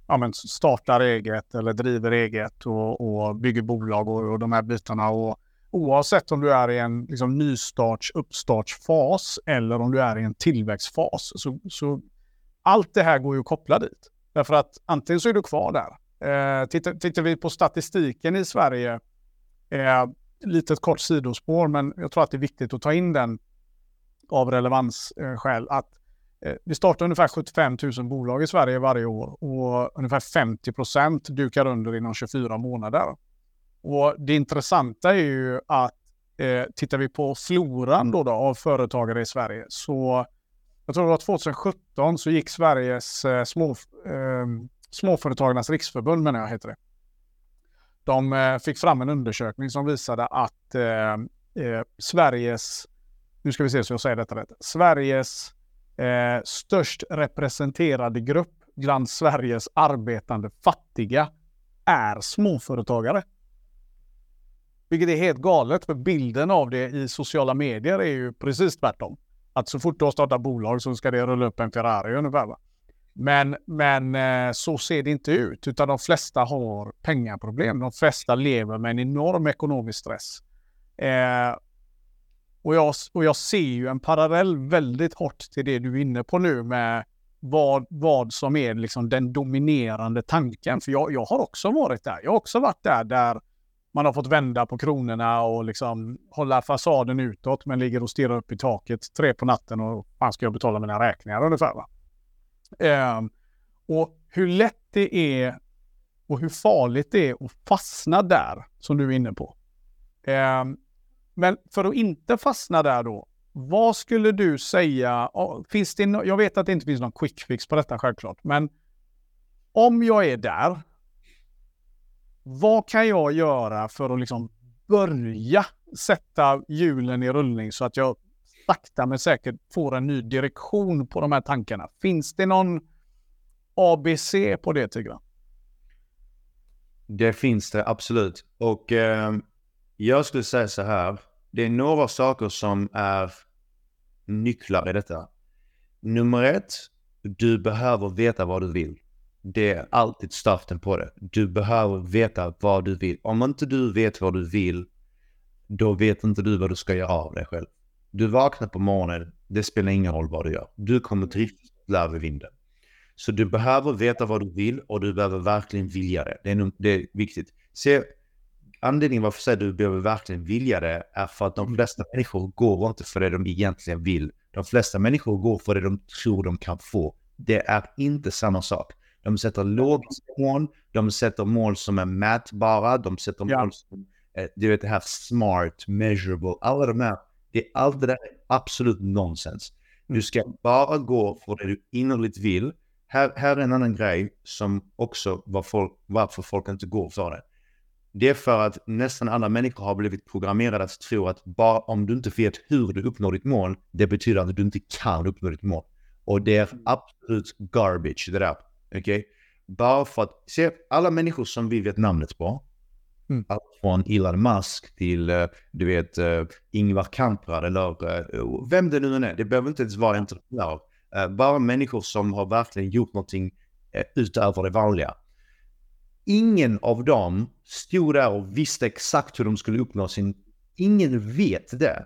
ja, men startar eget eller driver eget och, och bygger bolag och, och, de här bitarna. Och oavsett om du är i en liksom, nystarts, uppstartsfas eller om du är i en tillväxtfas. Så, så allt det här går ju att koppla dit. Därför att antingen så är du kvar där. Eh, tittar, tittar vi på statistiken i Sverige, eh, litet kort sidospår, men jag tror att det är viktigt att ta in den av relevansskäl. Eh, att Eh, vi startar ungefär 75 000 bolag i Sverige varje år och ungefär 50 procent dukar under inom 24 månader. Och det intressanta är ju att eh, tittar vi på floran då, då av företagare i Sverige så jag tror det var 2017 så gick Sveriges eh, små, eh, Småföretagarnas riksförbund, menar jag heter det. De eh, fick fram en undersökning som visade att eh, eh, Sveriges, nu ska vi se så jag säger detta rätt, Sveriges eh, störst representerade grupp bland Sveriges arbetande fattiga är småföretagare. Vilket är helt galet, för bilden av det i sociala medier är ju precis tvärtom. Att så fort du har startat bolag så ska det rulla upp en Ferrari ungefär. Va? Men, men eh, så ser det inte ut, utan de flesta har pengaproblem. De flesta lever med en enorm ekonomisk stress. Eh, och jag, och jag ser ju en parallell väldigt hårt till det du är inne på nu med vad, vad som är liksom den dominerande tanken. För jag, jag har också varit där. Jag har också varit där där man har fått vända på kronorna och liksom hålla fasaden utåt men ligger och stirrar upp i taket tre på natten och fan ska jag betala mina räkningar ungefär. Va? Um, och hur lätt det är och hur farligt det är att fastna där som du är inne på. Um, men för att inte fastna där då, vad skulle du säga? Finns det no jag vet att det inte finns någon quick fix på detta självklart, men om jag är där, vad kan jag göra för att liksom börja sätta hjulen i rullning så att jag sakta men säkert får en ny direktion på de här tankarna? Finns det någon ABC på det Tigran? Det finns det absolut. Och eh, jag skulle säga så här. Det är några saker som är nycklar i detta. Nummer ett, du behöver veta vad du vill. det är alltid starten på det. Du behöver veta vad du vill. Om inte du vet vad du vill, då vet inte du vad du ska göra av dig själv. Du vaknar på morgonen, det spelar ingen roll vad du gör. Du kommer drifta över vinden. Så du behöver veta vad du vill och du behöver verkligen vilja det. Det är, det är viktigt. Se, anledningen varför du behöver verkligen vilja det är för att de flesta människor går inte för det de egentligen vill. De flesta människor går för det de tror de kan få. Det är inte samma sak. De sätter logiska mål, de sätter mål som är mätbara, de sätter ja. mål som, du vet det här smart, measurable, alla de här, det, allt det där är absolut nonsens. Du mm. ska bara gå för det du innerligt vill. Här, här är en annan grej som också var folk, varför folk inte går för det. Det är för att nästan alla människor har blivit programmerade att tro att bara om du inte vet hur du uppnår ditt mål, det betyder att du inte kan uppnå ditt mål. Och det är mm. absolut garbage det där. Okej? Okay? Bara för att, se alla människor som vi vet namnet på. Mm. Allt från Elon Musk till, eh, du vet, uh, Ingvar Kamprad eller uh, vem det nu än är. Det behöver inte ens vara entreprenör. Bara människor som har verkligen gjort någonting utöver det vanliga. Ingen av dem stod där och visste exakt hur de skulle uppnå sin... Ingen vet det.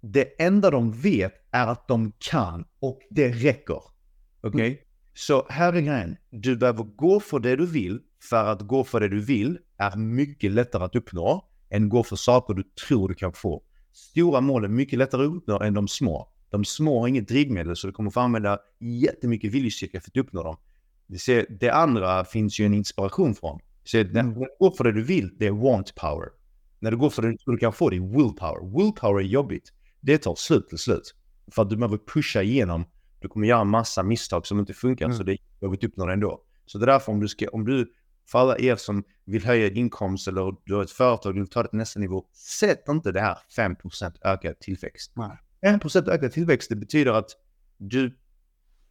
Det enda de vet är att de kan och det räcker. Okej? Okay? Mm. Så här är grejen. Du behöver gå för det du vill. För att gå för det du vill är mycket lättare att uppnå än gå för saker du tror du kan få. Stora mål är mycket lättare att uppnå än de små. De små har inget drivmedel så du kommer få använda jättemycket viljestyrka för att uppnå dem. Det andra finns ju en inspiration från. Så när du går för det du vill, det är want power. När du går för det du kan få, det är willpower. Willpower är jobbigt. Det tar slut till slut. För att du behöver pusha igenom du kommer göra massa misstag som inte funkar mm. så det jobbigt att uppnå det ändå. Så det är därför om du ska, om du, för alla er som vill höja inkomst eller du har ett företag och vill ta det till nästa nivå, sätt inte det här 5% ökad tillväxt. Nej. 5% ökad tillväxt, det betyder att du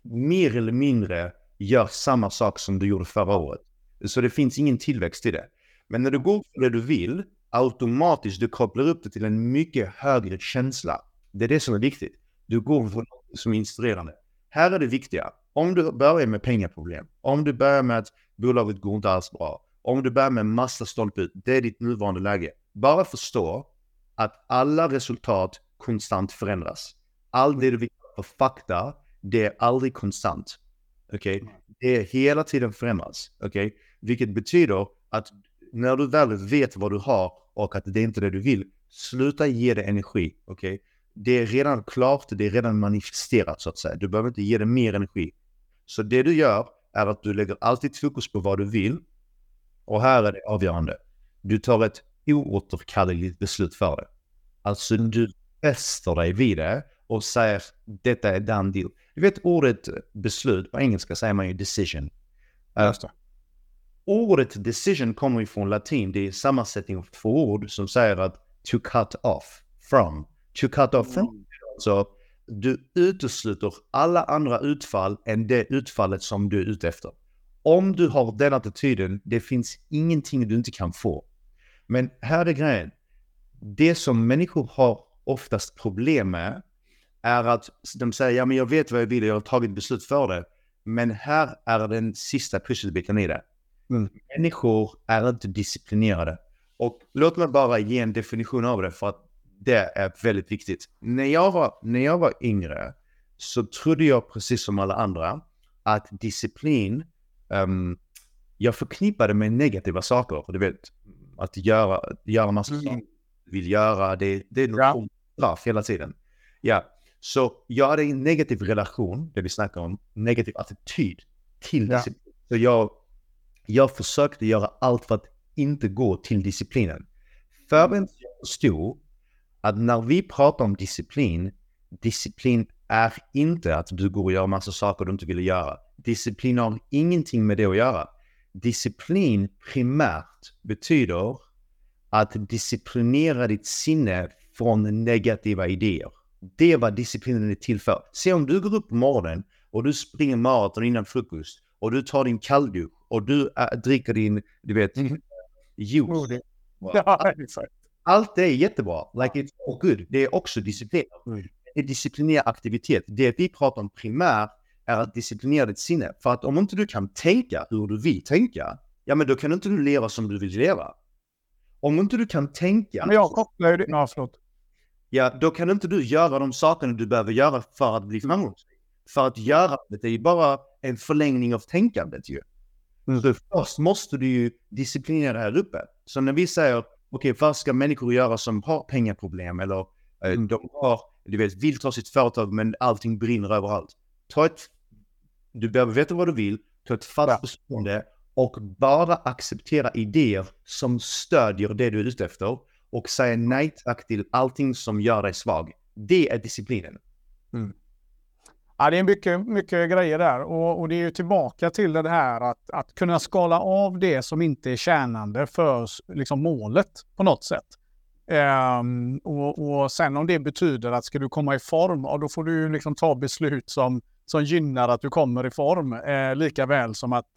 mer eller mindre gör samma sak som du gjorde förra året. Så det finns ingen tillväxt i det. Men när du går för det du vill, automatiskt du kopplar upp det till en mycket högre känsla. Det är det som är viktigt. Du går för något som är inspirerande. Här är det viktiga. Om du börjar med pengaproblem, om du börjar med att bolaget går inte alls bra, om du börjar med massa stolput, det är ditt nuvarande läge. Bara förstå att alla resultat konstant förändras. Allt det du vill för fakta, det är aldrig konstant. Okej? Okay? Det är hela tiden förändras. Okej? Okay? Vilket betyder att när du väl vet vad du har och att det är inte det du vill, sluta ge det energi. Okej? Okay? det är redan klart, det är redan manifesterat så att säga. Du behöver inte ge det mer energi. Så det du gör är att du lägger alltid fokus på vad du vill. Och här är det avgörande. Du tar ett oåterkalleligt beslut för det. Alltså du fäster dig vid det och säger detta är done deal. Du vet ordet beslut, på engelska säger man ju decision. Just Ordet decision kommer ju från latin. Det är sammansättning av två ord som säger att to cut off, from to cut off from. Mm. Så du utesluter alla andra utfall än det utfallet som du är ute efter. Om du har den attityden, det finns ingenting du inte kan få. Men här är grejen. Det som människor har oftast problem med är att de säger ja men jag vet vad jag vill jag har tagit beslut för det. Men här är den sista pusselbiten i det. Mm. Människor är inte disciplinerade. Och låt mig bara ge en definition av det för att det är väldigt viktigt. När jag, var, när jag var yngre så trodde jag precis som alla andra att disciplin, um, jag förknippade med negativa saker. Du vet, att göra, göra massa mm. saker vill göra, det, det är något ja. straff hela tiden. Ja, så jag hade en negativ relation, det vi snackar om, negativ attityd till ja. disciplin. Så jag, jag försökte göra allt för att inte gå till disciplinen. Förrän jag förstod att när vi pratar om disciplin, disciplin är inte att du går och gör massa saker du inte vill göra. Disciplin har ingenting med det att göra. Disciplin primärt betyder att disciplinera ditt sinne från negativa idéer. Det är vad disciplinen är till för. Se om du går upp på morgonen och du springer maraton innan frukost och du tar din kalldusch och du äh, dricker din, du vet, mm. juice. Oh, allt det är jättebra. Like it's all good. Det är också disciplin. Mm. Det är disciplinär aktivitet. Det vi pratar om primärt, är att disciplinera ditt sinne. För att om inte du kan tänka hur du vill tänka, ja men då kan inte du leva som du vill leva. Om inte du kan tänka... Men jag kopplar ju det... Ja, förlåt. Ja, då kan inte du göra de sakerna du behöver göra för att bli framgångsrik. För att göra det är ju bara en förlängning av tänkandet ju. Mm. Så först måste du ju disciplinera här uppe. Så när vi säger, okej, okay, vad ska människor göra som har pengaproblem eller eh, mm. de har, du vet, vill ta sitt företag men allting brinner överallt. Ta ett, du behöver veta vad du vill, ta ett fast bestående och bara acceptera idéer som stödjer det du är ute efter och säga nej tack till allting som gör dig svag. Det är disciplinen. Mm. Ja, det är mycket, mycket grejer där och, och, det är ju tillbaka till det här att, att kunna skala av det som inte är tjänande för liksom, målet på något sätt. Um, och, och, sen om det betyder att ska du komma i form, ja, då får du liksom ta beslut som, som gynnar att du kommer i form. Eh, lika väl som att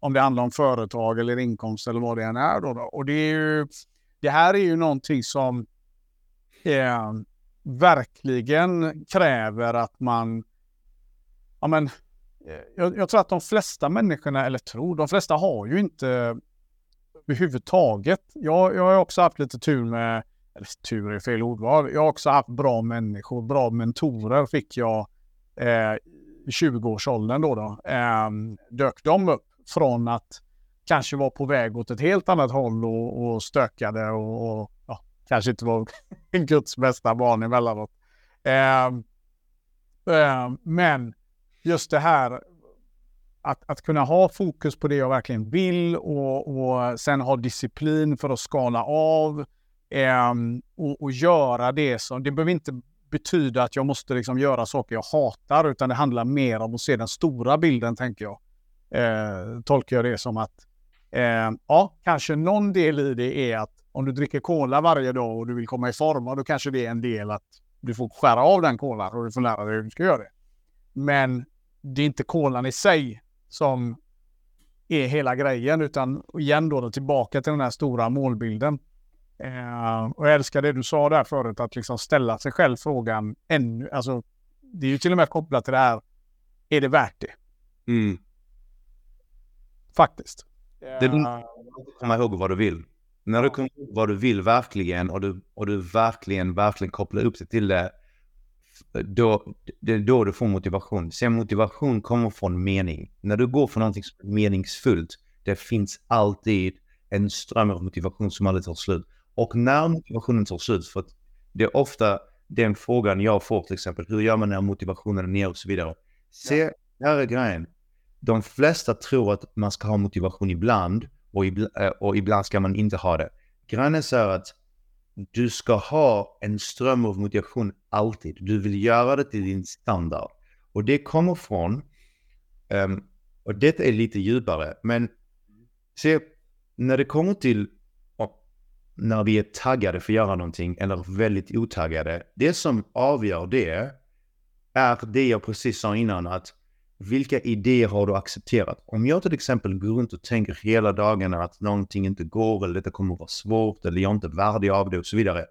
om det handlar om företag eller inkomst eller vad det än är. Då, då. Och det, är ju, det här är ju någonting som eh, verkligen kräver att man ja men, eh, jag, jag, tror att de flesta människorna, eller tror, de flesta har ju inte överhuvudtaget. Jag, jag har också haft lite tur med, eller tur är fel ordval, jag har också haft bra människor, bra mentorer fick jag eh, i 20-årsåldern då. då eh, dök de upp från att kanske var på väg åt ett helt annat håll och, och stökade och, och ja, kanske inte var Guds bästa barn emellanåt. Eh, eh, men just det här att, att kunna ha fokus på det jag verkligen vill och, och sen ha disciplin för att skala av eh, och, och, göra det som, det behöver inte betyda att jag måste liksom göra saker jag hatar utan det handlar mer om att se den stora bilden tänker jag. Eh, tolkar jag det som att eh, ja, kanske någon del i det är att om du dricker cola varje dag och du vill komma i form, då kanske det är en del att du får skära av den kolan och du får lära dig hur du ska göra det. Men det är inte kolan i sig som är hela grejen, utan igen då, då tillbaka till den här stora målbilden. Eh, och jag älskar det du sa där förut, att liksom ställa sig själv frågan ännu, alltså det är ju till och med kopplat till det här, är det värt det? Mm. Faktiskt. Det är komma ihåg vad du vill. När du kommer ihåg vad du vill verkligen och du, och du verkligen, verkligen kopplar upp dig till det då, det är då du får motivation. Sen motivation kommer från mening. När du går för någonting som är meningsfullt, det finns alltid en ström av motivation som aldrig tar slut. Och när motivationen tar slut, för att det är ofta den frågan jag får till exempel, hur gör man när motivationen är ner och så vidare. Se, här är grejen. De flesta tror att man ska ha motivation ibland och, ibland, eh, och ibland ska man inte ha det. Grejen är att du ska ha en ström av motivation alltid. Du vill göra det till din standard. Och det kommer från, um, och detta är lite djupare, men se, när det kommer till när vi är taggade för att göra någonting eller väldigt otaggade. Det som avgör det är det jag precis sa innan att vilka idéer har du accepterat? Om jag till exempel går runt och tänker hela dagarna att någonting inte går eller detta kommer att vara svårt eller jag är inte värdig av det och så vidare.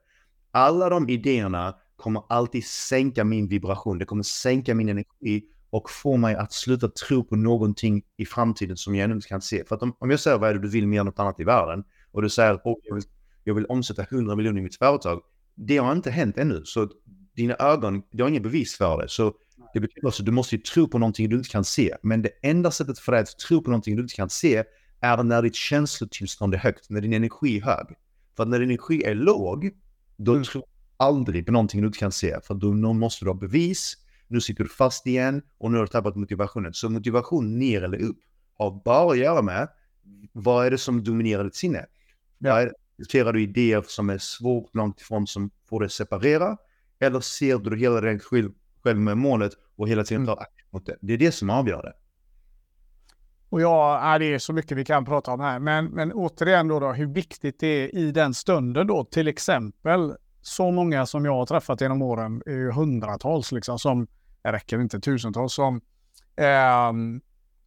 Alla de idéerna kommer alltid sänka min vibration. Det kommer sänka min energi och få mig att sluta tro på någonting i framtiden som jag ännu inte kan se. För att om, om jag säger vad är det du vill mer än något annat i världen och du säger oh, jag, vill, jag vill omsätta 100 miljoner i mitt företag. Det har inte hänt ännu. Så dina ögon, du har inget bevis för det. Så det betyder alltså att du måste tro på någonting du inte kan se. Men det enda sättet för dig att tro på någonting du inte kan se är när ditt känslotillstånd är högt, när din energi är hög. För att när din energi är låg, då mm. tror du aldrig på någonting du inte kan se. För då måste du ha bevis, nu sitter du fast igen och nu har du tappat motivationen. Så motivation ner eller upp har bara att göra med vad är det som dominerar ditt sinne? Ja. Accepterar du idéer som är svårt långt ifrån som får dig separera? Eller ser du hela den själv med målet och hela tiden mm. tar aktion mot det. Det är det som avgör det. Och ja, det är så mycket vi kan prata om här. Men, men återigen då, då, hur viktigt det är i den stunden då, till exempel så många som jag har träffat genom åren, hundratals liksom, som, det räcker inte tusentals, som, eh,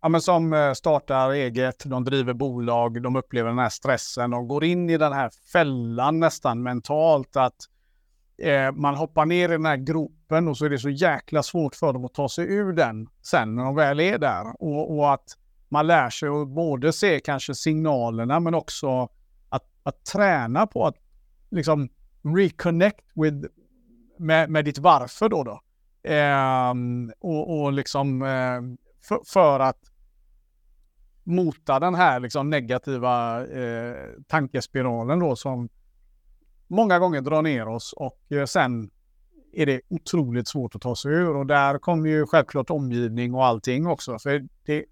ja, men som eh, startar eget, de driver bolag, de upplever den här stressen, de går in i den här fällan nästan mentalt att eh, man hoppar ner i den här gropen loopen och så är det så jäkla svårt för dem att ta sig ur den sen när de väl är där. Och, och att man lär sig att både se kanske signalerna men också att, att träna på att liksom reconnect with, med, med ditt varför då. då. Ehm, och, och liksom eh, för, för, att mota den här liksom negativa eh, tankespiralen då som många gånger drar ner oss och eh, sen är det otroligt svårt att ta sig ur. Och där kommer ju självklart omgivning och allting också. För det, det är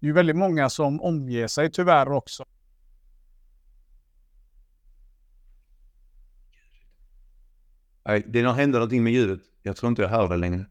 ju väldigt många som omger sig tyvärr också. Det händer någonting med ljudet. Jag tror inte jag hör det längre.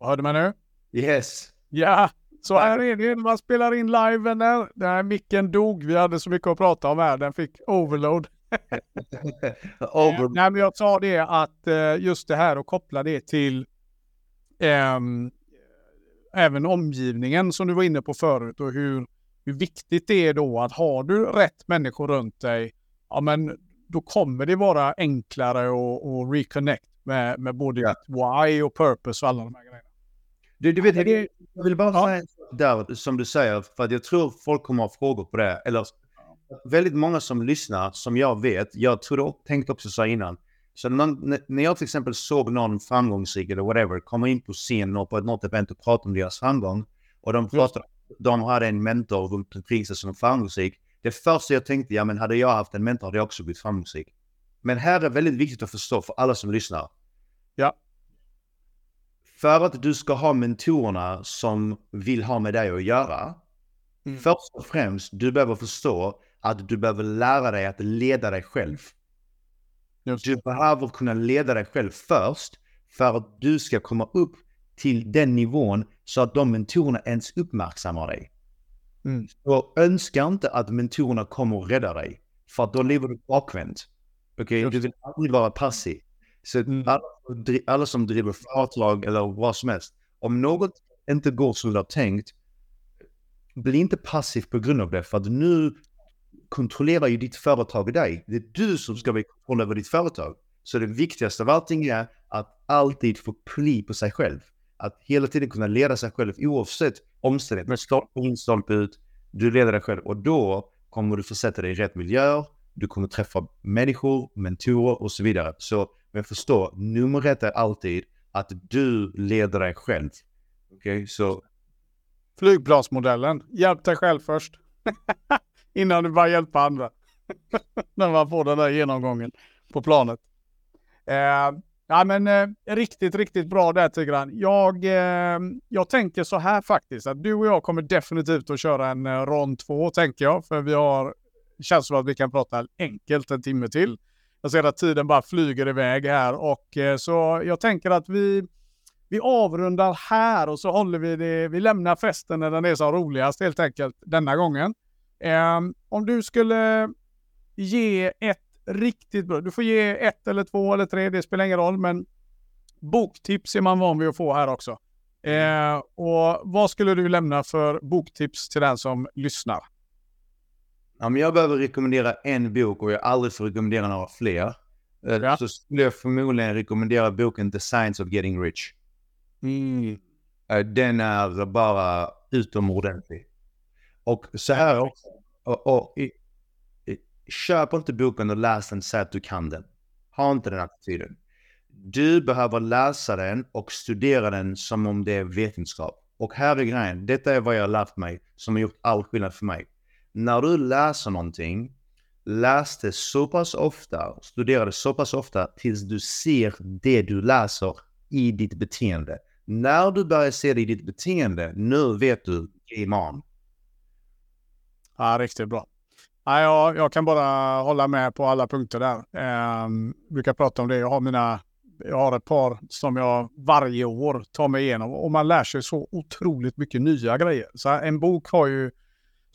Hörde man nu? Yes. Ja, så här är det man spelar in live vänner. Den här micken dog. Vi hade så mycket att prata om här. Den fick overload. Over... Nej, men jag sa det att eh, just det här och koppla det till äm, även omgivningen som du var inne på förut och hur, hur viktigt det är då att har du rätt människor runt dig, ja men då kommer det vara enklare att reconnect med, med både ja. why och purpose och alla de här grejerna. Du, du vet, jag, jag vill bara ja. säga där som du säger, för att jag tror folk kommer ha frågor på det. Eller väldigt många som lyssnar, som jag vet, jag tror du tänkt också säga innan. Så någon, när jag till exempel såg någon framgångsrik eller whatever komma in på scen och på något event och prata om deras framgång och de pratade, de hade en mentor runt omkring sig som framgångsrik. Det första jag tänkte, ja men hade jag haft en mentor hade jag också blivit framgångsrik. Men här är väldigt viktigt att förstå för alla som lyssnar. Ja. För att du ska ha mentorerna som vill ha med dig att göra. Mm. Först och främst, du behöver förstå att du behöver lära dig att leda dig själv. Just. Du behöver kunna leda dig själv först för att du ska komma upp till den nivån så att de mentorerna ens uppmärksammar dig. Mm. Så önska inte att mentorerna kommer och räddar dig. För då lever du bakvänt. Okej, okay? du vill aldrig vara passiv. Så mm. alla, alla, som driver företag eller vad som helst. Om något inte går som du har tänkt, bli inte passiv på grund av det. För att nu kontrollerar ju ditt företag dig. Det är du som ska ha kontroll över ditt företag. Så det viktigaste av allting är att alltid få pli på sig själv. Att hela tiden kunna leda sig själv oavsett omständigheter. Stolpe in, stolpe ut. Du leder dig själv och då kommer du försätta dig i rätt miljö. Du kommer träffa människor, mentorer och så vidare. Så men förstå, nummer ett är alltid att du leder dig själv. Okej, okay? så... Flygplansmodellen. Hjälp dig själv först. Innan du börjar hjälpa andra. När man får den där genomgången på planet. Eh, ja, men eh, riktigt, riktigt bra där Tigran. Jag, eh, jag tänker så här faktiskt att du och jag kommer definitivt att köra en eh, rond två tänker jag. För vi har, känns som att vi kan prata enkelt en timme till. Jag ser att tiden bara flyger iväg här och eh, så jag tänker att vi, vi avrundar här och så håller vi det. Vi lämnar festen när den är som roligast helt enkelt denna gången. Eh, om du skulle ge ett riktigt bra, du får ge ett eller två eller tre, det spelar ingen roll, men boktips är man van vid att få här också. Eh, och vad skulle du lämna för boktips till den som lyssnar? Om jag behöver rekommendera en bok och jag aldrig får rekommendera några fler. Eh, ja. Så skulle jag förmodligen rekommendera boken The Science of Getting Rich. Mm. Eh, den är bara utomordentlig. Och så här också. Och, och, i, i, köp inte boken och läs den så att du kan den. Ha inte den attityden. Du behöver läsa den och studera den som om det är vetenskap. Och här är grejen. Detta är vad jag har lärt mig som har gjort all skillnad för mig när du läser någonting, läs det så pass ofta, studera det så pass ofta tills du ser det du läser i ditt beteende. När du börjar se det i ditt beteende, nu vet du, game on. Ja, riktigt bra. Ja, jag, jag kan bara hålla med på alla punkter där. Eh, brukar prata om det. Jag har mina jag har ett par som jag varje år tar mig igenom och man lär sig så otroligt mycket nya grejer. Så en bok har ju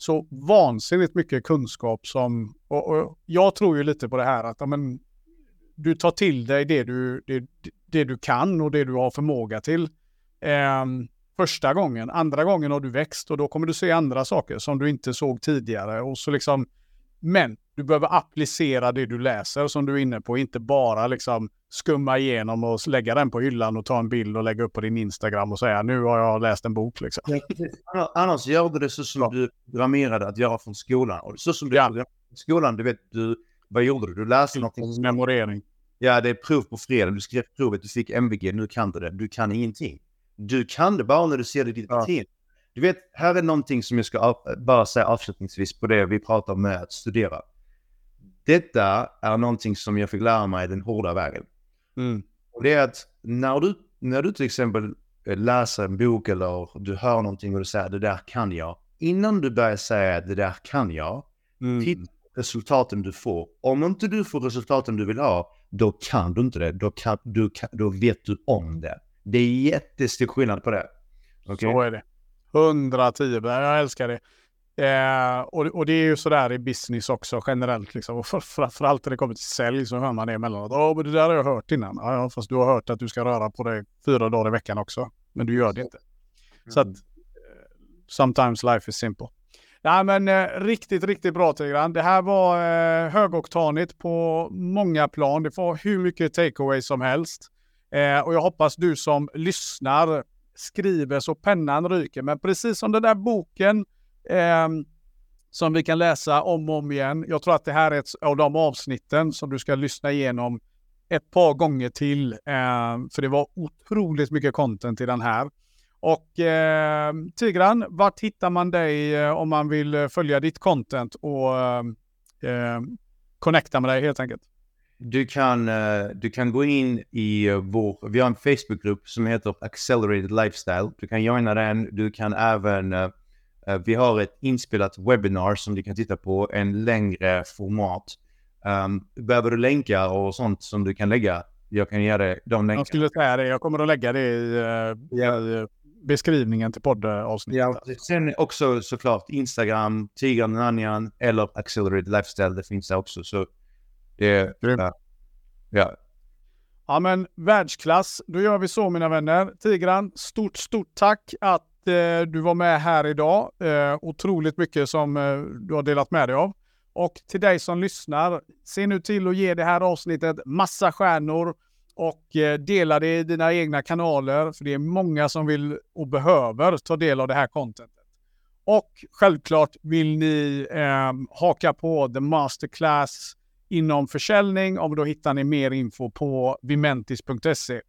så vansinnigt mycket kunskap som, och, och jag tror ju lite på det här att amen, du tar till dig det du, det, det du kan och det du har förmåga till. Eh, första gången. Andra gången har du växt och då kommer du se andra saker som du inte såg tidigare. Och så liksom, men du behöver applicera det du läser som du är inne på, inte bara liksom skumma igenom och lägga den på hyllan och ta en bild och lägga upp på din Instagram och säga nu har jag läst en bok. Liksom. Ja, annars gör du det så som ja. du programmerade att göra från skolan. Och så som du ja. skolan, du vet, du, vad gjorde du? Du läste någonting. Memorering. Ja, det är prov på fredag. Du skrev provet, du fick MVG, nu kan du det. Du kan ingenting. Du kan det bara när du ser det i ditt ja. beteende. Du vet, här är någonting som jag ska bara säga avslutningsvis på det vi pratar om med att studera. Detta är någonting som jag fick lära mig den hårda vägen. Mm. Och det är att när du, när du till exempel läser en bok eller du hör någonting och du säger det där kan jag. Innan du börjar säga det där kan jag, mm. titta på resultaten du får. Om inte du får resultaten du vill ha, då kan du inte det. Då, kan, du, då vet du om det. Det är jättestor skillnad på det. Okay? Så är det. 110, jag älskar det. Eh, och, och, det är ju sådär i business också generellt. Liksom. Och framförallt när det kommer till sälj så hör man det emellanåt. Ja, men det där har jag hört innan. Ja, fast du har hört att du ska röra på dig fyra dagar i veckan också. Men du gör det inte. Mm. Så att, eh, sometimes life is simple. Nej, men eh, riktigt, riktigt bra Tigran. Det här var eh, högoktanigt på många plan. Det får hur mycket takeaway som helst. Eh, och jag hoppas du som lyssnar skriver så pennan ryker. Men precis som den där boken eh, som vi kan läsa om och om igen. Jag tror att det här är ett av de avsnitten som du ska lyssna igenom ett par gånger till. Eh, för det var otroligt mycket content i den här. Och eh, Tigran, vart hittar man dig eh, om man vill eh, följa ditt content och eh, connecta med dig helt enkelt? Du kan, uh, du kan gå in i uh, vår, vi har en Facebookgrupp som heter Accelerated Lifestyle. Du kan joina den. Du kan även, uh, vi har ett inspelat webbinar som du kan titta på, en längre format. Um, behöver du länkar och sånt som du kan lägga? Jag kan ge dig de länkarna. Jag skulle säga det. Jag kommer att lägga det i, ja. i beskrivningen till poddavsnittet. Ja, sen också såklart Instagram, Tigran Nanjan eller Accelerated Lifestyle. Det finns där också. Så det, ja. ja. Ja men världsklass. Då gör vi så mina vänner. Tigran, stort, stort tack att eh, Eh, du var med här idag. Eh, otroligt mycket som eh, du har delat med dig av. Och till dig som lyssnar, se nu till att ge det här avsnittet massa stjärnor och dela det i dina egna kanaler. För det är många som vill och behöver ta del av det här contentet. Och självklart vill ni eh, haka på The Masterclass inom försäljning och då hittar ni mer info på vimentis.se.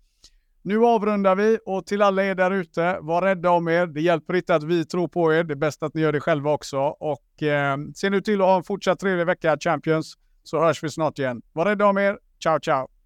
Nu avrundar vi och till alla er där ute, var rädda om er. Det hjälper inte att vi tror på er. Det är bäst att ni gör det själva också. Och eh, se nu till att ha en fortsatt trevlig vecka Champions så hörs vi snart igen. Var rädda om er. Ciao, ciao!